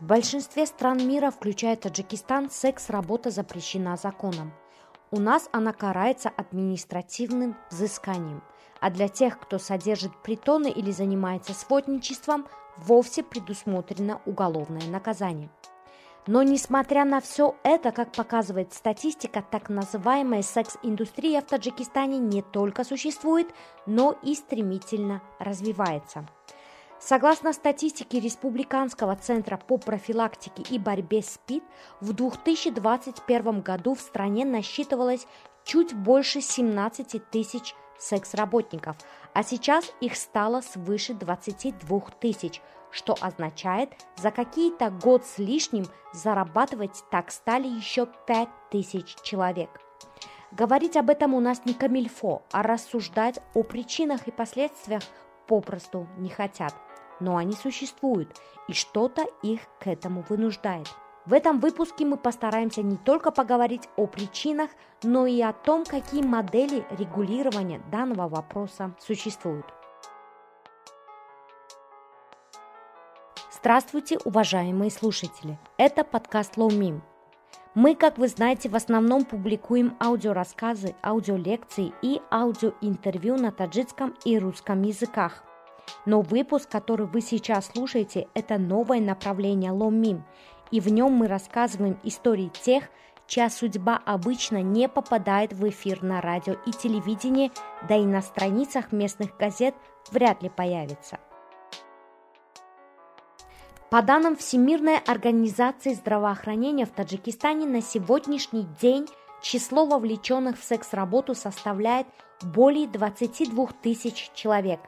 В большинстве стран мира, включая Таджикистан, секс-работа запрещена законом. У нас она карается административным взысканием, а для тех, кто содержит притоны или занимается сводничеством, вовсе предусмотрено уголовное наказание. Но несмотря на все это, как показывает статистика, так называемая секс-индустрия в Таджикистане не только существует, но и стремительно развивается. Согласно статистике Республиканского центра по профилактике и борьбе с СПИД, в 2021 году в стране насчитывалось чуть больше 17 тысяч секс-работников, а сейчас их стало свыше 22 тысяч, что означает, за какие-то год с лишним зарабатывать так стали еще 5 тысяч человек. Говорить об этом у нас не камильфо, а рассуждать о причинах и последствиях попросту не хотят. Но они существуют, и что-то их к этому вынуждает. В этом выпуске мы постараемся не только поговорить о причинах, но и о том, какие модели регулирования данного вопроса существуют. Здравствуйте, уважаемые слушатели! Это подкаст Meme. Мы, как вы знаете, в основном публикуем аудиорассказы, аудиолекции и аудиоинтервью на таджикском и русском языках. Но выпуск, который вы сейчас слушаете, это новое направление Meme – и в нем мы рассказываем истории тех, чья судьба обычно не попадает в эфир на радио и телевидении, да и на страницах местных газет вряд ли появится. По данным Всемирной организации здравоохранения в Таджикистане на сегодняшний день число вовлеченных в секс-работу составляет более 22 тысяч человек.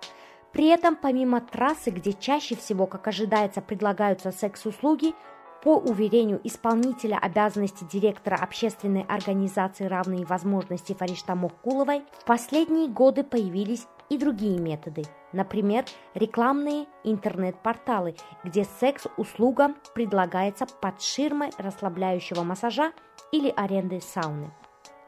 При этом помимо трассы, где чаще всего, как ожидается, предлагаются секс-услуги, по уверению исполнителя обязанностей директора общественной организации «Равные возможности» Фаришта Мохкуловой, в последние годы появились и другие методы, например, рекламные интернет-порталы, где секс-услуга предлагается под ширмой расслабляющего массажа или аренды сауны.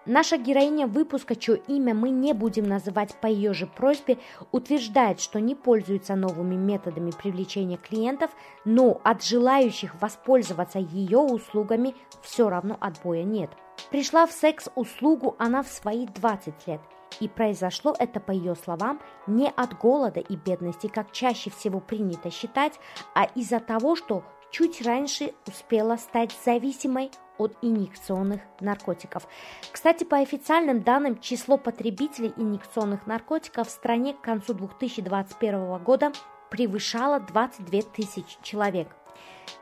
Наша героиня выпуска, чье имя мы не будем называть по ее же просьбе, утверждает, что не пользуется новыми методами привлечения клиентов, но от желающих воспользоваться ее услугами все равно отбоя нет. Пришла в секс-услугу она в свои 20 лет, и произошло это, по ее словам, не от голода и бедности, как чаще всего принято считать, а из-за того, что чуть раньше успела стать зависимой от инъекционных наркотиков. Кстати, по официальным данным, число потребителей инъекционных наркотиков в стране к концу 2021 года превышало 22 тысячи человек.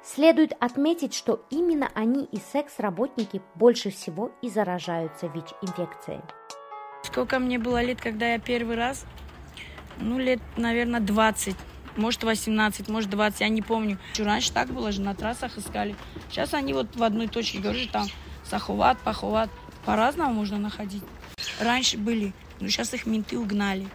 Следует отметить, что именно они и секс-работники больше всего и заражаются ВИЧ-инфекцией. Сколько мне было лет, когда я первый раз? Ну, лет, наверное, 20 может 18, может 20, я не помню. Раньше так было же, на трассах искали. Сейчас они вот в одной точке, говорю, там Саховат, Паховат. По-разному можно находить. Раньше были, но сейчас их менты угнали.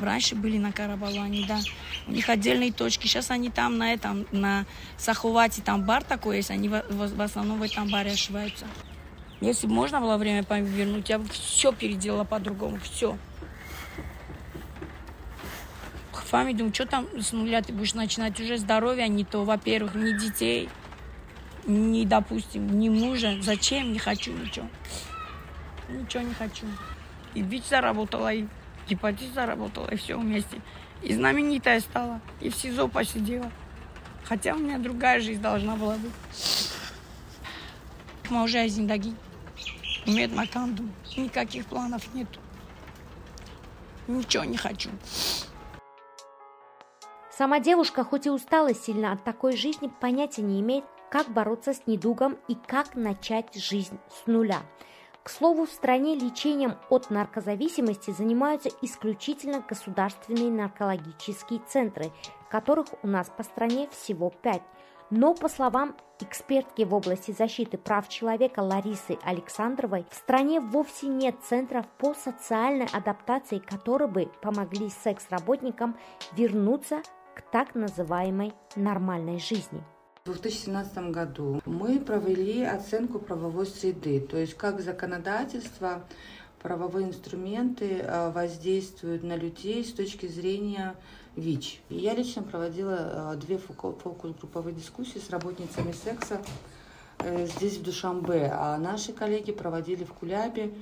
Раньше были на Карабалане, да. У них отдельные точки. Сейчас они там на этом, на Саховате, там бар такой есть, они в, в, в основном в этом баре ошиваются. Если бы можно было время повернуть, я бы все переделала по-другому, все. Фами, думаю, что там с нуля ты будешь начинать уже здоровье, а не то, во-первых, ни детей, ни, допустим, ни мужа. Зачем? Не хочу ничего. Ничего не хочу. И ВИЧ заработала, и гепатит заработала, и все вместе. И знаменитая стала, и в СИЗО посидела. Хотя у меня другая жизнь должна была быть. Мы уже зиндаги. Умеет маканду. Никаких планов нету. Ничего не хочу. Сама девушка, хоть и устала сильно от такой жизни, понятия не имеет, как бороться с недугом и как начать жизнь с нуля. К слову, в стране лечением от наркозависимости занимаются исключительно государственные наркологические центры, которых у нас по стране всего пять. Но, по словам экспертки в области защиты прав человека Ларисы Александровой, в стране вовсе нет центров по социальной адаптации, которые бы помогли секс-работникам вернуться к так называемой нормальной жизни. В 2017 году мы провели оценку правовой среды, то есть как законодательство правовые инструменты э, воздействуют на людей с точки зрения ВИЧ. И я лично проводила э, две фокус-групповые дискуссии с работницами секса э, здесь, в Душамбе, а наши коллеги проводили в Кулябе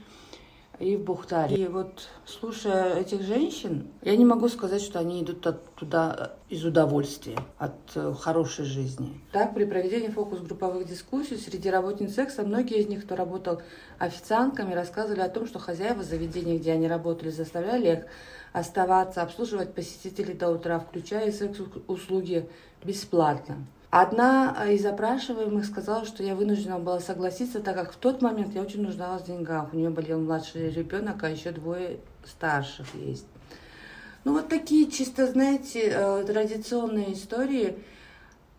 и в Бухтаре. И вот слушая этих женщин, я не могу сказать, что они идут туда из удовольствия, от э, хорошей жизни. Так, при проведении фокус-групповых дискуссий среди работниц секса, многие из них, кто работал официантками, рассказывали о том, что хозяева заведений, где они работали, заставляли их оставаться, обслуживать посетителей до утра, включая секс-услуги бесплатно. Одна из опрашиваемых сказала, что я вынуждена была согласиться, так как в тот момент я очень нуждалась в деньгах. У нее болел младший ребенок, а еще двое старших есть. Ну вот такие чисто, знаете, э, традиционные истории.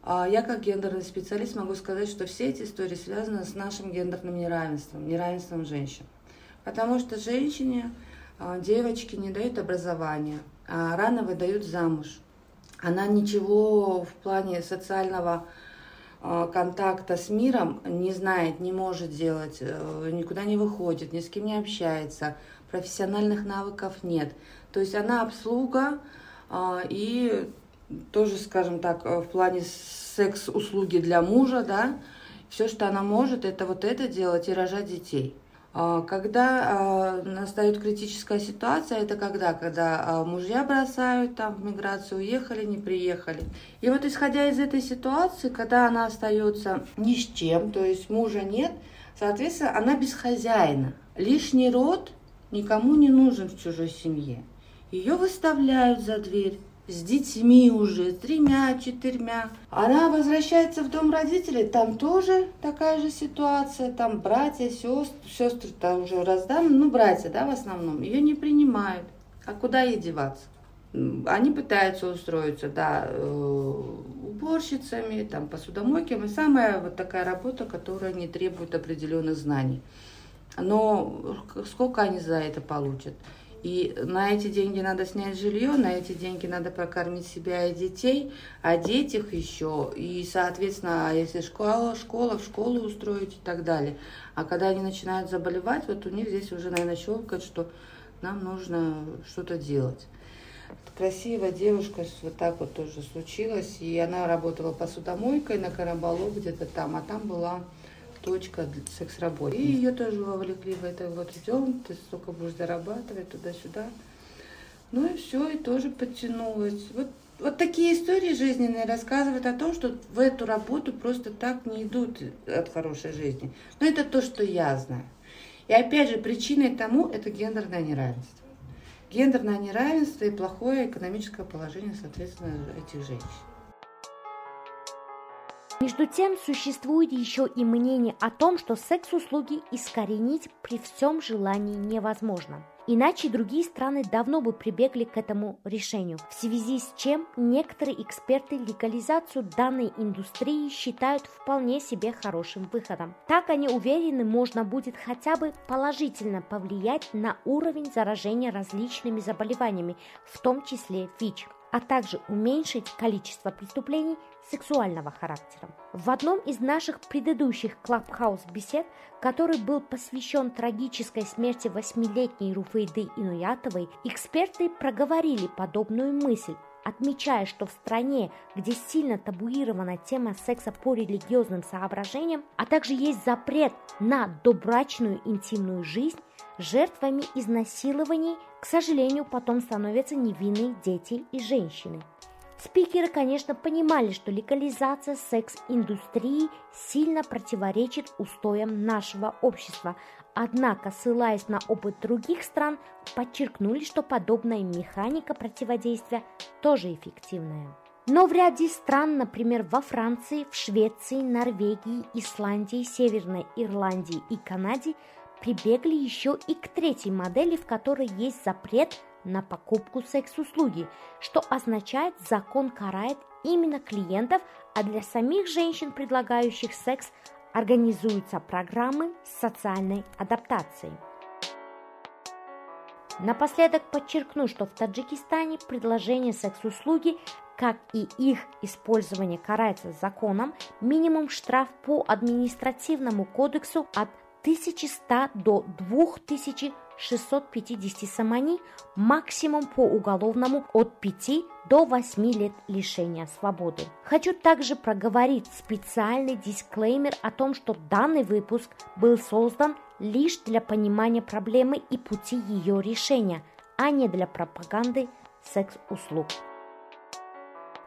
А я как гендерный специалист могу сказать, что все эти истории связаны с нашим гендерным неравенством, неравенством женщин. Потому что женщине, э, девочки не дают образования, а рано выдают замуж – она ничего в плане социального э, контакта с миром не знает, не может делать, э, никуда не выходит, ни с кем не общается, профессиональных навыков нет. То есть она обслуга э, и тоже, скажем так, в плане секс-услуги для мужа, да, все, что она может, это вот это делать и рожать детей. А, когда а, настает критическая ситуация, это когда? Когда а, мужья бросают там в миграцию, уехали, не приехали. И вот исходя из этой ситуации, когда она остается ни с чем, то есть мужа нет, соответственно, она без хозяина. Лишний род никому не нужен в чужой семье. Ее выставляют за дверь, с детьми уже, тремя, четырьмя. Она возвращается в дом родителей, там тоже такая же ситуация, там братья, сестры, сестры там уже разданы, ну, братья, да, в основном, ее не принимают. А куда ей деваться? Они пытаются устроиться, да, э, уборщицами, там, посудомойками. Самая вот такая работа, которая не требует определенных знаний. Но сколько они за это получат? И на эти деньги надо снять жилье, на эти деньги надо прокормить себя и детей, одеть их еще. И, соответственно, а если школа, школа, в школу устроить и так далее. А когда они начинают заболевать, вот у них здесь уже, наверное, щелкает, что нам нужно что-то делать. Красивая девушка, вот так вот тоже случилось. И она работала посудомойкой на Карабалу где-то там, а там была точка секс-работы. И ее тоже вовлекли в это, вот идем, ты столько будешь зарабатывать туда-сюда. Ну и все, и тоже подтянулась. Вот, вот такие истории жизненные рассказывают о том, что в эту работу просто так не идут от хорошей жизни. Но это то, что я знаю. И опять же, причиной тому это гендерное неравенство. Гендерное неравенство и плохое экономическое положение, соответственно, этих женщин. Между тем, существует еще и мнение о том, что секс-услуги искоренить при всем желании невозможно. Иначе другие страны давно бы прибегли к этому решению, в связи с чем некоторые эксперты легализацию данной индустрии считают вполне себе хорошим выходом. Так они уверены, можно будет хотя бы положительно повлиять на уровень заражения различными заболеваниями, в том числе ВИЧ а также уменьшить количество преступлений сексуального характера. В одном из наших предыдущих Клабхаус-бесед, который был посвящен трагической смерти восьмилетней Руфейды Инуятовой, эксперты проговорили подобную мысль, отмечая, что в стране, где сильно табуирована тема секса по религиозным соображениям, а также есть запрет на добрачную интимную жизнь, жертвами изнасилований, к сожалению, потом становятся невинные дети и женщины. Спикеры, конечно, понимали, что легализация секс-индустрии сильно противоречит устоям нашего общества, однако, ссылаясь на опыт других стран, подчеркнули, что подобная механика противодействия тоже эффективная. Но в ряде стран, например, во Франции, в Швеции, Норвегии, Исландии, Северной Ирландии и Канаде, прибегли еще и к третьей модели, в которой есть запрет на покупку секс-услуги, что означает, закон карает именно клиентов, а для самих женщин, предлагающих секс, организуются программы социальной адаптации. Напоследок подчеркну, что в Таджикистане предложение секс-услуги, как и их использование карается законом, минимум штраф по административному кодексу от 1100 до 2000 650 самани, максимум по уголовному от 5 до 8 лет лишения свободы. Хочу также проговорить специальный дисклеймер о том, что данный выпуск был создан лишь для понимания проблемы и пути ее решения, а не для пропаганды секс-услуг.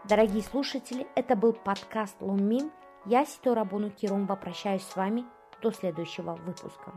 Дорогие слушатели, это был подкаст Лунмин. Я, Сито Рабуну Кирумба, прощаюсь с вами до следующего выпуска.